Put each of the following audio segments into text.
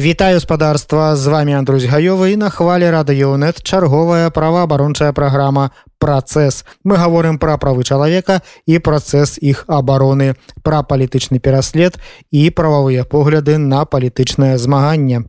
Вітаю спадарства з вами Андрусь гаёвы і на хвале радыёнет чарговая праваабарончая праграма працэс. Мы гаворым пра правы чалавека і працэс іх абароны, пра палітычны пераслед і прававыя погляды на палітычнае змаганне.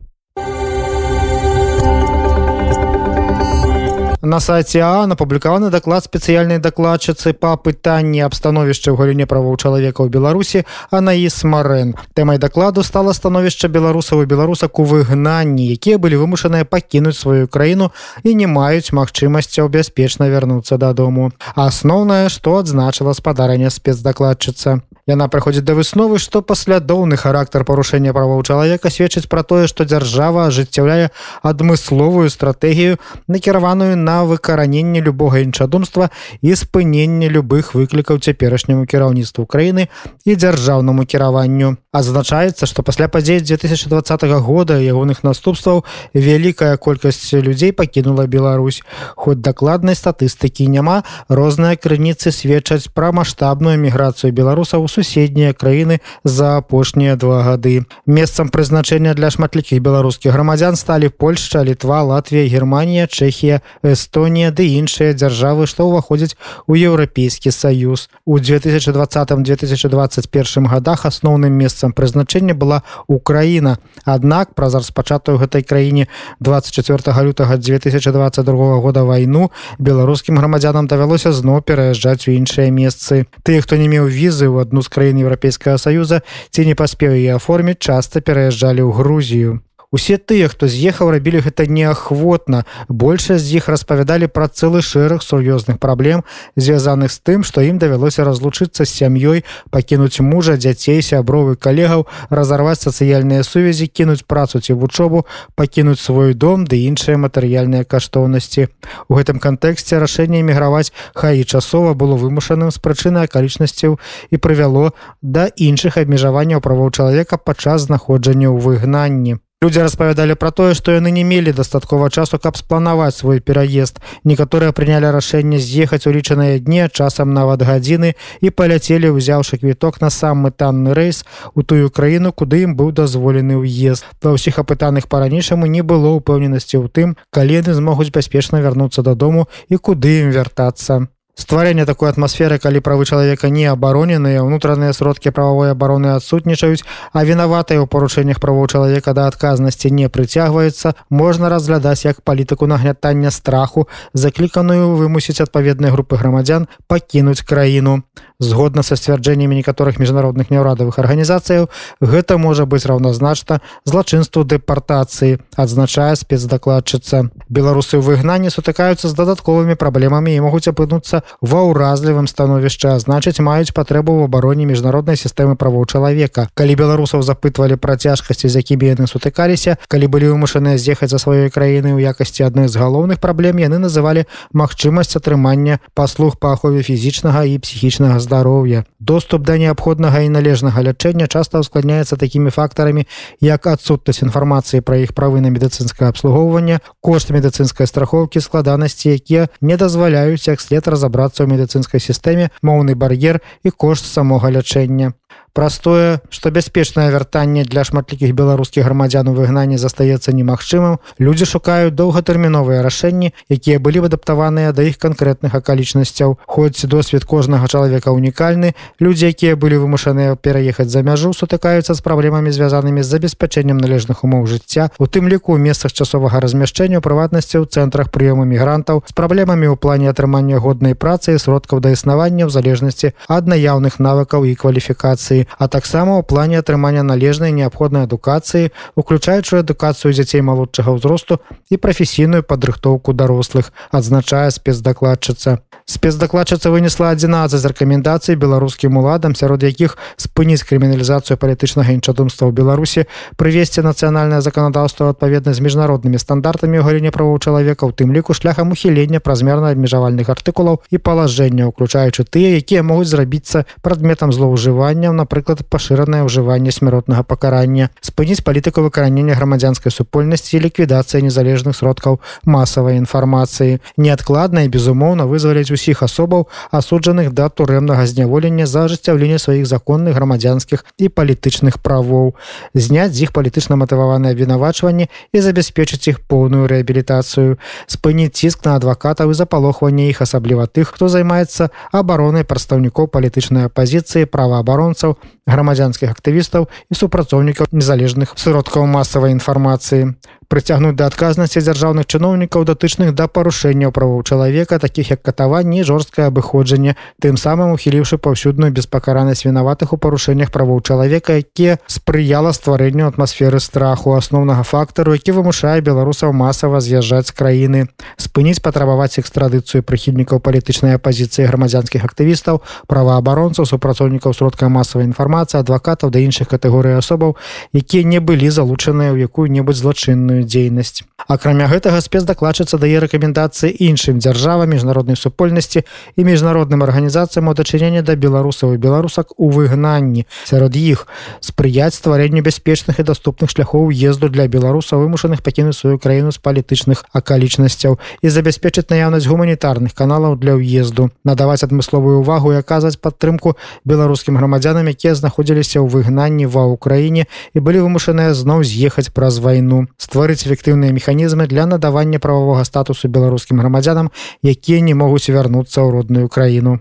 На сайте а апублікаваны даклад спецыяльнай дакладчыцы па пытанні аб становішча ў галіне правоў чалавека ў беларусі анаіс марэн. Тэмай дакладу стала становішча беларусаў і беларусак у выгнанні якія былі вымушаныя пакінуць сваю краіну і не маюць магчымасцяў бяспечна вярнуцца дадому. Асноўнае што адзначыла спадарэнне спецдакладчыца Яна прыходзіць да высновы, што паслядоўны характар парушэння правоў чалавека сведчыць пра тое, што дзяржава ажыццяўляе адмысловую стратэгію, накіраваную на выкараненне любога іншадумства і спыненне любых выклікаў цяперашняму кіраўніцтву краіны і дзяржаўнаму кіраванню. Адзначаецца, што пасля падзей 2020 года ягоных наступстваў вялікая колькасць людзей пакінула Беларусь. Хоць дакладнай статыстыкі няма, розныя крыніцы сведчаць пра маштабную міграцыю беларусаў суседнія краіны за апошнія два гады. Месцам прызначэння для шматлікіх беларускіх грамадзян сталі Польшча, літва, Латвія, Германія, Чэхія, Эстонія ды іншыя дзяржавы, што ўваходзяць у еўрапейскі саюз. У 2020-2021 годах асноўным месцам прызначэння была Украіна. Аднак праз распачатую гэтай краіне 24 лютага 2022 года вайну беларускім грамадзянам давялося зноў пераязджаць у іншыя месцы. Тыя, хто не меў візы ў адну з краін еўрапейскага саюза ці не паспеў яе аформіць часта пераязджалі ў грузію Усе тыя, хто з'ехаў, рабілі гэта неахвотна. Большасць з іх распавядалі пра цэлы шэраг сур'ёзных праблем, звязаных з тым, што ім давялося разлучыцца з сям'ёй, пакінуць мужа, дзяцей, сябровы калегаў, разарваць сацыяльныя сувязі, кінуць працу ці вучобу, пакінуць свой дом ды іншыя матэрыяльныя каштоўнасці. У гэтым кантэксце рашэнне эміграваць хай і часова было вымушаным з прычыны акалічнасцяў і прывяло да іншых абмежаванняў правоў чалавека падчас знаходжання ў выгнанні. Людзі распавядалі пра тое, што яны не мелі дастаткова часу, каб спланаваць свой пераезд. Некаторыя прынялі рашэнне з'ехаць у лічаныя дні часам нават гадзіны і паляцелі, узяўшы квіток на самы танны рэйс у тую краіну, куды ім быў дазволены ўезд. Ва ўсіх апытаных па-ранейшаму не было ўпэўненасці ў тым, калі яны змогуць бяспечна вярнуцца дадому і куды ім вяртацца стварэнне такой атмасферы калі правы чалавека не абароненыя унутраныя сродкі прававой абароны адсутнічаюць а вінаватыя ў парушэннях правоў чалавека да адказнасці не прыцягваецца можна разглядаць як палітыку нагнятання страху закліканую вымусіць адпаведныя групы грамадзян пакінуць краіну згодна са сцвярджэннямі некаторых міжнародных няўрадавых арганізацыяў гэта можа быць раўназначна злачынству дэпартацыі адзначае спецдакладчыца. Беларусы ў выгнанні сутыкаюцца з дадатковымі праблемамі і могуць апынуцца ва ўразлівым становішча значыць маюць патрэбу ў абароне міжнароднай сістэмы правоў чалавека. Калі беларусаў запытвалі пра цяжкасці з якімі яны сутыкаліся калі былі вымушаныя з'ехаць за сваёй краіны ў якасці адной з галоўных праблем яны называлі магчымасць атрымання паслуг па ахове фізічнага і псіхічнага здоровья здароўя. Доступ да неабходнага і належнага лячэння часта ўскладняецца такімі фактарамі, як адсутнасць інфармацыі пра іх правы на медыцынскае абслугоўванне, кошт медыцынскай страхоўкі, складанасці, якія не дазваляюць як след разабрацца ў медыцынскай сістэме, моўны бар'ер і кошт самога лячэння простое что бяспечнае вяртанне для шматлікіх беларускіх грамадзян у выгнанні застаецца немагчымым людзі шукаюць доўгатэрміновыя рашэнні якія былі адаптаваныя да іх канкрэтных акалічнасцяў. Хоць досвед кожнага чалавека унікальны людзі якія былі вымушаныя пераехаць за мяжу сутыкаюцца з праблемамі звязанымі з забеспячэннем належных умоў жыцця у тым ліку у месцах часовага размяшчэння прыватнасці ў цэнтрах прыёму мігрантаў з праблемамі ў плане атрымання годнай працы і сродкаў да існавання ў залежнасці ад наяўных навыкаў і кваліфікацыі а таксама ў плане атрымання належнай неабходнай адукацыі уключаючую адукацыю дзяцей малодшага ўзросту і прафесійную падрыхтоўку дарослых адзначае спецдакладчыца. Спецдакладчыца вынесла 11 з рэкамендацый беларускім уладам сярод якіх спыніць крыміналізацыю палітычнага іншадумства ў беларусі прывесці нацыянальнае заканадаўства адпаведна з міжнароднымі стандартамі ў галіне правоў чалавека у тым ліку шляхам ухілення празмерна абмежавальных артыкулаў і палажэння уключаючы тыя якія могуць зрабіцца прадметам злоўжывання на напрыклад пашыранае ўжыванне смяротнага пакарання спыніць палітыку выкаранення грамадзянскай супольнасці ліквідацыі незалежных сродкаў масавай інфармацыі. Неадкладна і безумоўна вызваліць усіх асобаў асуджаных да турэмнага зняволення за ажыццяўленне сваіх законных грамадзянскіх і палітычных правоў зняць з іх палітычна матываванае абвінавачванне і забяспечыць іх поўную рэабілітацыю спыніць ціск на адвакатаў і запалохванне іх асабліва тых хто займаецца абаронай прадстаўнікоў палітычнай апазіцыі праваабаронцаў грамадзянскіх актывістаў і супрацоўнікаў незалежных сродкаў масавай інфармацыі прыцягнуць да адказнасці дзяржаўных чыноўнікаў датычных да парушэнняў правоў чалавека такіх як катаванні жорсткае абыходжанне тым самым ухіліўшы паўсюдную беспакаранасць вінаватых у парушэннях правоў чалавека якія спрыяла стварэнню атмасферы страху асноўнага фактару які вымушае беларусаў масава з'язджаць з краіны спыніць патрабаваць экстрадыцыю прыхільнікаў палітычнай апазіцыі грамадзянскіх актывістаў праваабаронцаў супрацоўнікаў сродка масавай інфармацыі адвакатаў да іншых катэгорый асобаў якія не былі залучаныя ў якую-небудзь злачынную дзейнасць. Акрамя гэтага спецдакладчыца дае рэкамендацыі іншым дзяржавам міжнароднай супольнасці і міжнародным арганізацыям у дачынення да беларусаў і беларусак у выгнанні. Сярод іх спрыяць стварэнню бяспечных і даступных шляхоў езду для беларусаў вымушаных пакінуць сваю краіну з палітычных акалічнасцяў і забяспечыць наяўнасць гуманітарных каналаў для ўезду. Надаваць адмысловую увагу і аказваць падтрымку беларускім грамадзянам якія знаходзіліся ў выгнанні ва ўкраіне і былі вымушаныя зноў з'ехаць праз вайну. Стварыць стварыць эфектыўныя механізмы для надавання прававога статусу беларускім грамадзянам якія не могуць вярнуцца ў родную краіну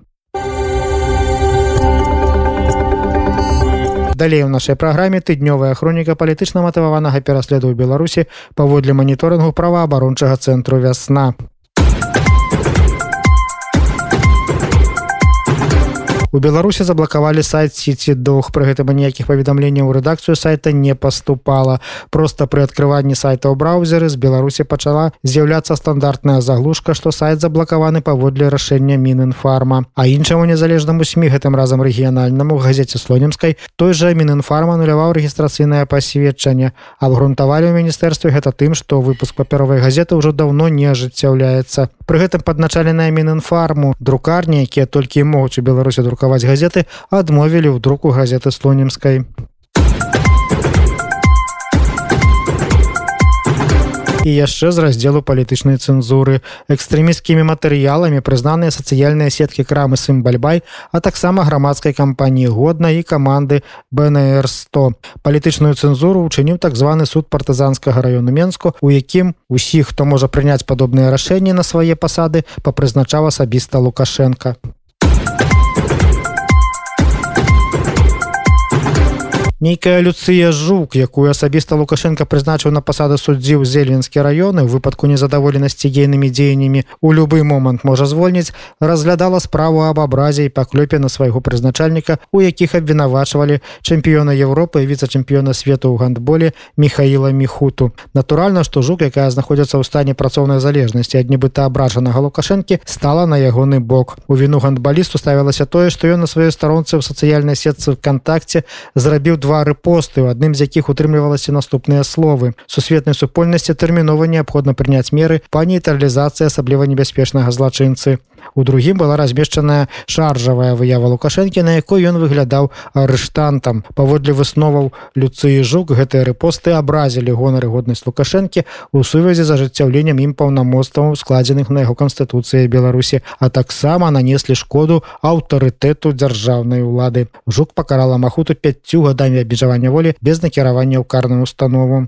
далей у нашай праграме тыднёвая хроніка палітычна матываванага пераследу ў беларусі паводле маніторынгу праваабарончага цэнтру вясна у беларусе заблакавалі сайт сеці дох пры гэтым ніякіх паведамленняў у рэдакцыю сайта не паступала просто пры адкрыванні сайта ў браузеры з беларусі пачала з'яўляцца стандартная заглушка што сайт заблакаваны паводле рашэння мінінфарма а іншаму незалежнаму сМ гэтым разам рэгіянальнаму газеце слонімскай той жа мінінфарма нуляваў рэгістрацыйнае пасведчанне. Абгрунтавалі ў міністэрстве гэта тым што выпуск папяровай газеты ўжо даўно не ажыццяўляецца. Пры гэтым падначаленая мінінфарму друкарні якія толькі могуць у беларусі друк друкаваць газеты адмовілі ў друку газеты слонімскай яшчэ з раздзелу палітычнай цэнзуры. Экстрэміскімі матэрыяламі прызнаныя сацыяльныя сеткі крамы сын бальбай а таксама грамадскай кампаніі годна і каманды бнр 100 палітычную цэнзуру учыніў так званы суд партызанскага району менску у якім усіх хто можа прыняць падобныя рашэнні на свае пасады папрызначаў асабіста лукашенко нейкая люцыя жук якую асабіста лукашенко прызначыў на пасаду суддзі ў зельвенскі раёны у выпадку незадаволенасці гейнымі дзеяннямі у любы момант можа звольніць разглядала справу аб абразе і паклёпе на свайго прызначальніка у якіх абвінавачвалі чэмпіёна Европы віцэ-чэмпіёна свету ў гандболе михаила мехуту натуральна што жук якая знаходзіцца ў стане працоўнай залежнасці ад нібыта абражанага лукашэнкі стала на ягоны бок. У віну гандбалісту ставілася тое што ён на сваёй старонцы ў сацыяльнай сетцы вКтакце зрабіў два два рэпосты у адным з якіх утрымлівалася наступныя словы сусветнай супольнасці тэрмінова неабходна прыняць меры па нейтралізацыі асабліва небяспечнага злачынцы у другім была размешчаная шаржавая выява лукашэнкі на якой ён выглядаў арыштантам. Паводле высноваў люцыі жук гэтыя рэпосты абразілі гонары годнасць лукашэнкі у сувязі з ажыццяўленнем ім паўнамоцтваў складзеных на яго канстытуцыі беларусі а таксама нанеслі шкоду аўтарытэту дзяржаўнай улады. Жук пакарала махуту пяццю гадамі абмежавання волі без накіравання ў карную установу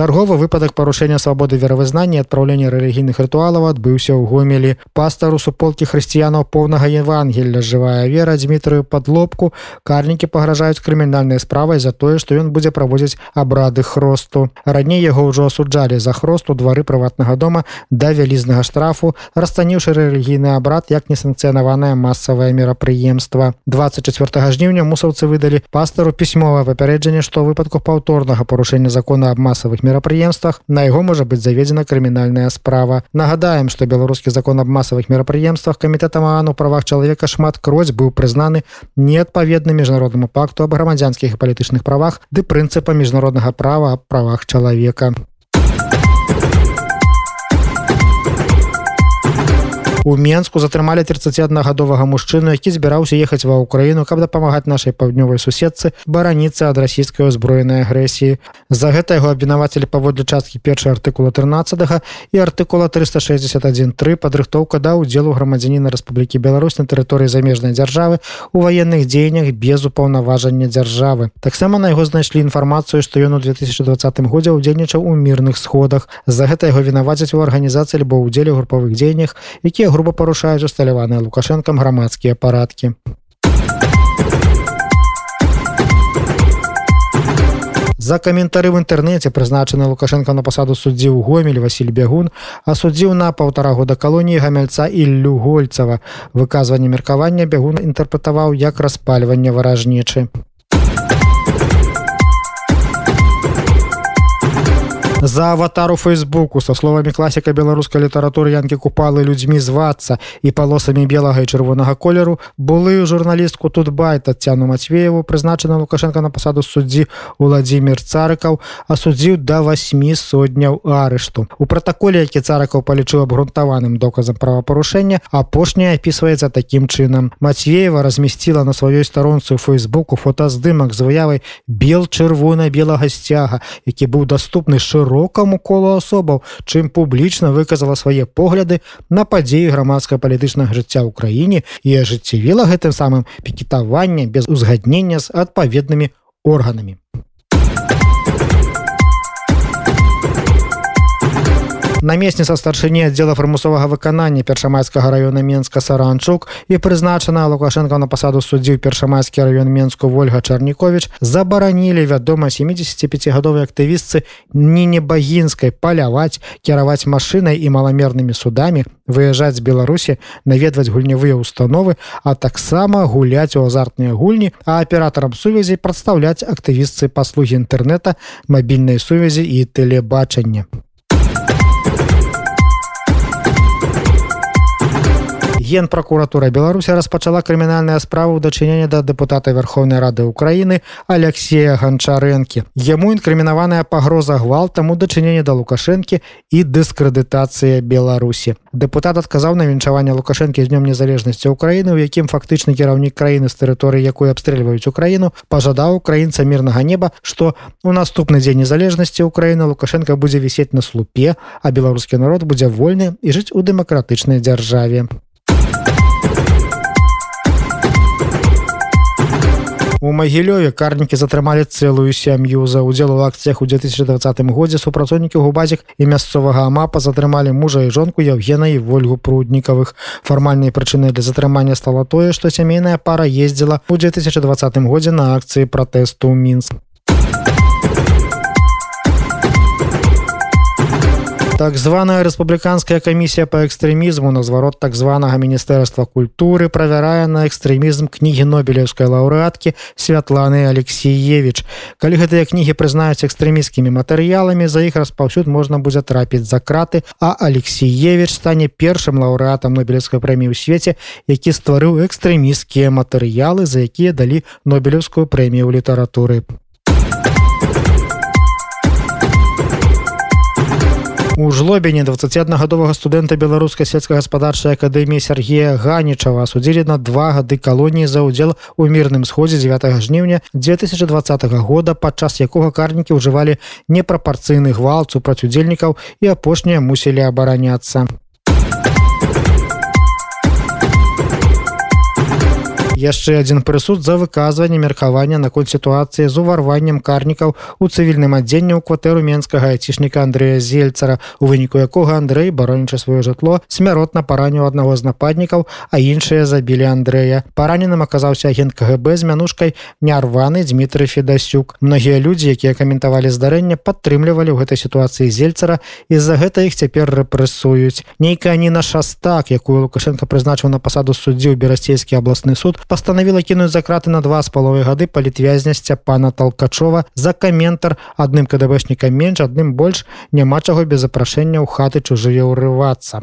чарговы выпадак парушэння свабоды веравызнання адпраўлення рэлігійных рытуалаў адбыўся ў гомелі. Пастару суполкі хрысціянаў поўнага евангелля жывая вера дмітрыю подлобку карнікі пагражаюць крымінальнай справай за тое што ён будзе праводзіць абрады хросту. Раней яго ўжо асуджалі за хрост у двары прыватнага дома да вялізнага штрафу расстаніўшы рэлігійны абрад як несанкцыянаванае масавае мерапрыемства. 24 жніўня мусаўцы выдалі пастару пісьмовае папярэджанне што выпадку паўторнага парушэння закона аб масавых масавых мерапрыемствах на яго можа быць заведзена крымінальная справа. Нагадаем што беларускі закон аб масавых мерапрыемствах камітэтам ану правах чалавека шмат кроць быў прызнаны неадпаведны міжнароднаму пакту аб грамадзянскіх і палітычных правах ды прынцыпа міжнароднага права правах чалавека у менску затрымалі 31гадовага мужчыну які збіраўся ехаць ва ўкраіну каб дапамагаць нашай паўднёвай суседцы бараніцы ад расійскай узброенай агрэсіі. За гэта яго абвінавацелі паводле часткі першай артыкула 13 і артыкула 361.3 падрыхтоўка да удзелу грамадзяніна Рэспублікі Беларусь на тэрыторыі замежнай дзяржавы у ваенных дзеяннях без упаўнаважання дзяржавы. Таксама на яго знайшлі інфармацыю што ён у 2020 годзе удзельнічаў у мірных сходах. За гэта яго вінавацяць у арганізацыі альбо ўдзеле групавых дзеяннях якія грубо парушаюць усталяваныя лукашэнкам грамадскія парадкі. За каментары в інтэрнэце прызначаны лукашенко на пасаду суддзі ў гомель Васіль бягун асудзіў на паўтара года калоніі гамяльца іллю гольцава выказванне меркавання бягун інтэрпрэтаваў як распальванне варажнічы за аватару фейсбуку со словамі класіка беларускай літаратуры янкі купалы людзьмі звацца і палосамі белага і чырвонага колеру былую журналістку тут бай татяну мацвееву прызначана лукашенко на пасаду суддзі владимир царыкаў асудзіў да восьмі сотняў арышту. У пратаколе які царыкаў палічыў абгрунтаваным доказам правапарушэння апошняе опісваецца такім чынам. Мацвеева размясціла на сваёй старонцы фейсбуку фотаздымак з выявай бел чырвона-белага сцяга які быў доступны шыру шырокаму колу асобаў, чым публічна выказала свае погляды на падзеі грамадска-палітычнага жыцця ў краіне і ажыццявіла гэтым самым пікетаванне без узгаднення з адпаведнымі органамі. Намесніца старшыні аддзела прымусовага выканання першамайскага района менска саранчук і прызначана лукашенко на пасаду суддзіў першамайскі раён менску ольга чарнікович забаранілі вядома 75гадовай актывістцы ніне багінскай паляваць кіраваць машынай і маламернымі судамі выязджаць з беларусі наведваць гульнявыя установы а таксама гуляць у азартныя гульні а аператарам сувязі прадстаўляць актывістцы паслугі інтэрнэта мабільнай сувязі і тэлебачання генпракуратура беларуся распачала крымінальная справа ў дачынення да дэпутата верховнай рады украины алексея ганчарэнкі яму інкрымінаваная пагроза гвалтам у дачыненне да лукашэнкі і дыскрэдытацыя беларусі. Дэпутат адказаў на віншаванне лукашэнкі з днём незалежнасці ўкраіны у якім фактычны кіраўнік краіны з тэрыторыі якой абстрэльваюць украіну пажадаў украінца мірнага неба што у наступны дзень незалежнасці ўкраіны лукашенко будзе вісець на слупе а беларускі народ будзе вольны і жыць у дэмакратычнай дзяржаве У магілёве карнікі затрымалі цэлую сям'ю за ўдзел у акцыях у 2020 годзе супрацоўнікі губазік і мясцовага амапа затрымалі мужа і жонку Евгена і ольгу пруднікавых. Фармальнай прычынай для затрымання стала тое, што сямейная пара ездзіла ў 2020 годзе на акцыі пратэсту мінск. Так званая рэспубліканская камісія по экстрэмізму на зварот так званага міністэрства культуры правярае на экстрэмізм кнігі нобелеўскай лаўрэаткі святланы алексеевич калі гэтыя кнігі прызнаюць экстрэміскімі матэрыяламі за іх распаўсюд можна будзе трапіць за краты а алексеевич стане першым лаўрэатам нобелевской прэміі ў свеце які стварыў экстрэміскія матэрыялы за якія далі нобелевскую прэмію літаратуры у жлобіне 21гадовага студэнта беларускай сельскагаспадарчай акадэміі Сергея ганічава судзілі на два гады калоніі за ўдзел у мірным сходзе 9 жніўня 2020 года падчас якога карнікі ўжывалі непрапарцыйны гвалт супраць удзельнікаў і апошнія мусілі абараняцца яшчэ адзін прысуд за выказванне меркавання наконт сітуацыі з уварваннем карнікаў у цывільным адзенні ў кватэру менскага айцішніка Андрэя зельцара у выніку якога Андрэй бароніча сваё жытло смяротна параніў аднаго з нападнікаў а іншыя забілі Андрэя. Параненым аказаўся агент КГБ з мянушкай нярваны Дмітрый федасюк. Многія людзі якія каментавалі здарэнне падтрымлівалі ў гэтай сітуацыі зельцара і-за гэта іх цяпер рэпрэсуюць. Нейкая не на шастак якую лукашенко прызначыў на пасаду суддзі ў берасцейскі абласны суд пастанавіла кінуць за краты на два з паловай гады палітвязнясця пана толкачова за каментар. Адным кДбэшнікам менш адным больш. Няма чаго без запрашэння ў хаты чужыя ўрывацца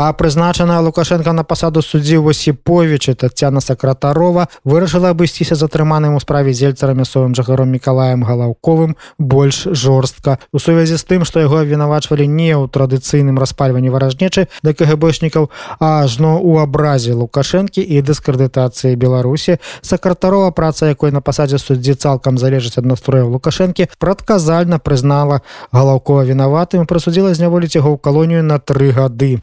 а прызначаная лукашенко на пасаду суддзі осіповича татяна сакратарова вырашыла абысціся затрыманым у справе зельцара мясцовым жыхаром мікалаем галаўковым больш жорстка. У сувязі з тым што яго абвінавачвалі не ў традыцыйным распальванні варажнечы да кгбшнікаў ажно у абразе лукашэнкі і дыскрэдытацыі беларусі сакратарова праца якой на пасадзе суддзі цалкам залежыць ад настрояў лукашэнкі прадказальна прызнала галаўкова вінаватым прысудзіла зняволіць яго ў калонію на тры гады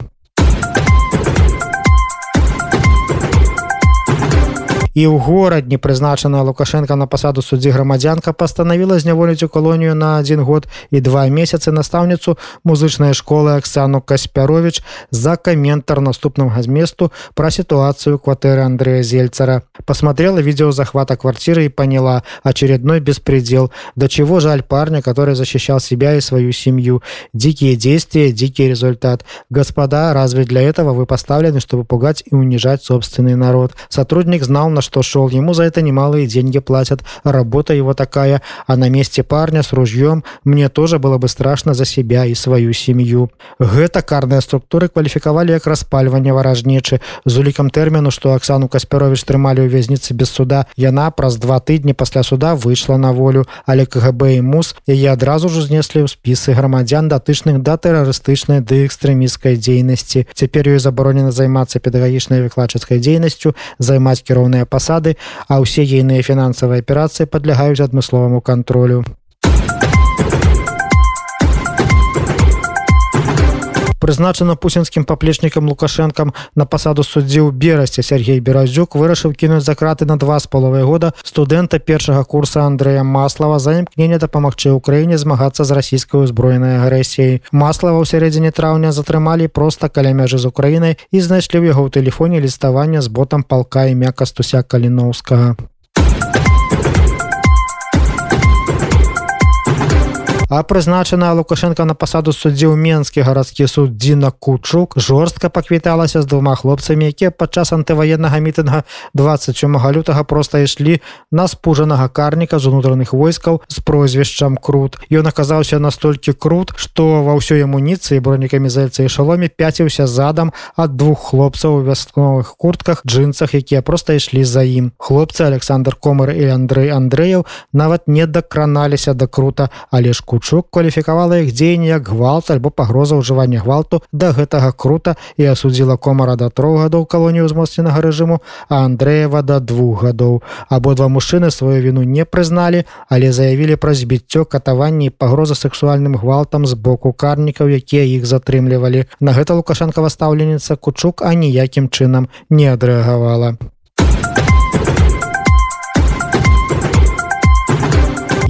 і ў горад не прызначана лукашенко на пасаду суддзі грамадзянка пастанавіла зняволіць у калонію на один год і два месяцы настаўніцу музычнай школы Аксану каспярович за каментар наступнага зместу пра сітуацыю кватэры Андрея зельцара посмотрела видео захвата квартиры и поняла очередной беспредел до чего жаль парня который защищал себя и свою семью дикие действия дикий результат господа разве для этого вы поставлены чтобы пугать и унижать собственный народ сотрудник знал на что шел ему за это немалые деньги платят. Работа его такая а на месте парня с ружьем мне тоже было бы страшно за себя и свою семью. Гэта карныя структуры кваліфікавалі як распальванне варажнечы. З улікам тэрміну что Аксану каспярович трымалі ў вязніцы без суда яна праз два тыдні пасля суда выйшла на волю але кгб і мус яе адразу ж узнеслі ў спісы грамадзян датычных да тэрарыстычнай ды экстрэміскай дзейнасці. Цяпер ёй забаронена займацца педагагічнай выкладчыцкай дзейнасцю займаць кіроўныя пасады, а ўсе ейныя фінансавыя аперацыі падлягаюць адмысловаму кантролю. Прызначана пусінскім паплечнікам лукашэнкам на пасаду суддзі ў берасці. Сергей беразюк вырашыў кінуць за краты на два з паловай года студэнта першага курса Андрэя маслава. За імкнення дапамагчы ўкраіне змагацца з расійскай узброенай агрэсіяй. Маслава ў сярэдзіне траўня затрымалі проста каля мяжы з украінай і знайшлі ў яго ў тэлефоне ліставання з ботам палка імя кастуся каліноўскага а прызначаная лукашенко на пасаду суддзі ў менскі гарадскі суд дзіна кучук жорстка паквіталася з двума хлопцамі якія падчас антываеннага мітынга 27 лютага проста ішлі на спужанага карніка з унутраных войскаў з прозвішчам крут. Ён аказаўся настолькі крут што ва ўсёй амуніцыі бронікамі зальцы і шаломе пяціўся задам ад двух хлопцаў у вясковых куртках джинсах якія проста ішлі за ім. Хлопцы александр комар і Андрей Андреяў нават не дакраналіся да крута але ж ку Кучук кваліфікавала іх дзеянне як гвалт альбо пагроза ўжывання гвалту да гэтага крута і асудзіла комара да трох гадоў калонію ўзмоцненага рэжыму, а Андрэева да двух гадоў. Абодва мужчыны сваю віну не прызналі, але заявілі пра збіццё катаванні і пагроза сексуальным гвалтам з боку карнікаў, якія іх затрымлівалі. На гэта лукашанкава стаўленіца Кучук аніякім чынам не адрэагавала.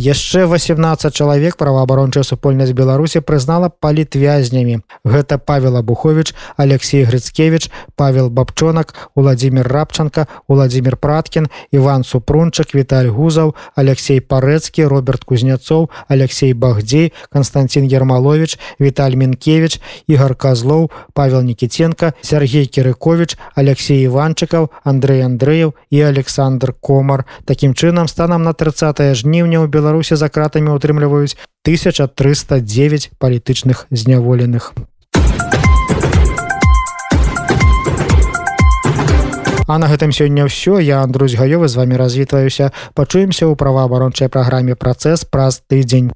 Яшчэ 18 чалавек праваабарончая супольнасць беларусі прызнала палітвязнямі. Гэта павел абухович алексей грыцкевич павел бабчонак владимир рабчанка владимир праткин иван супрунчак віталь гузаў алексей парэцкі роберт кузнецов алексей багдзей константин ермалович віталь мінкевич игорь козлоў павел никитенко сергей кирыкович алексей иванчыкаў андрей андреев і александр комар. Таким чынам станам на 30 жніўня ў беларус беларусі за кратамі утрымліваюць 1309 палітычных зняволеных. А на гэтым сёння ўсё. Я Андрусь гаёвы з вами развітваюся. Пачуемся ў праваабарончай праграме працэс праз тыдзень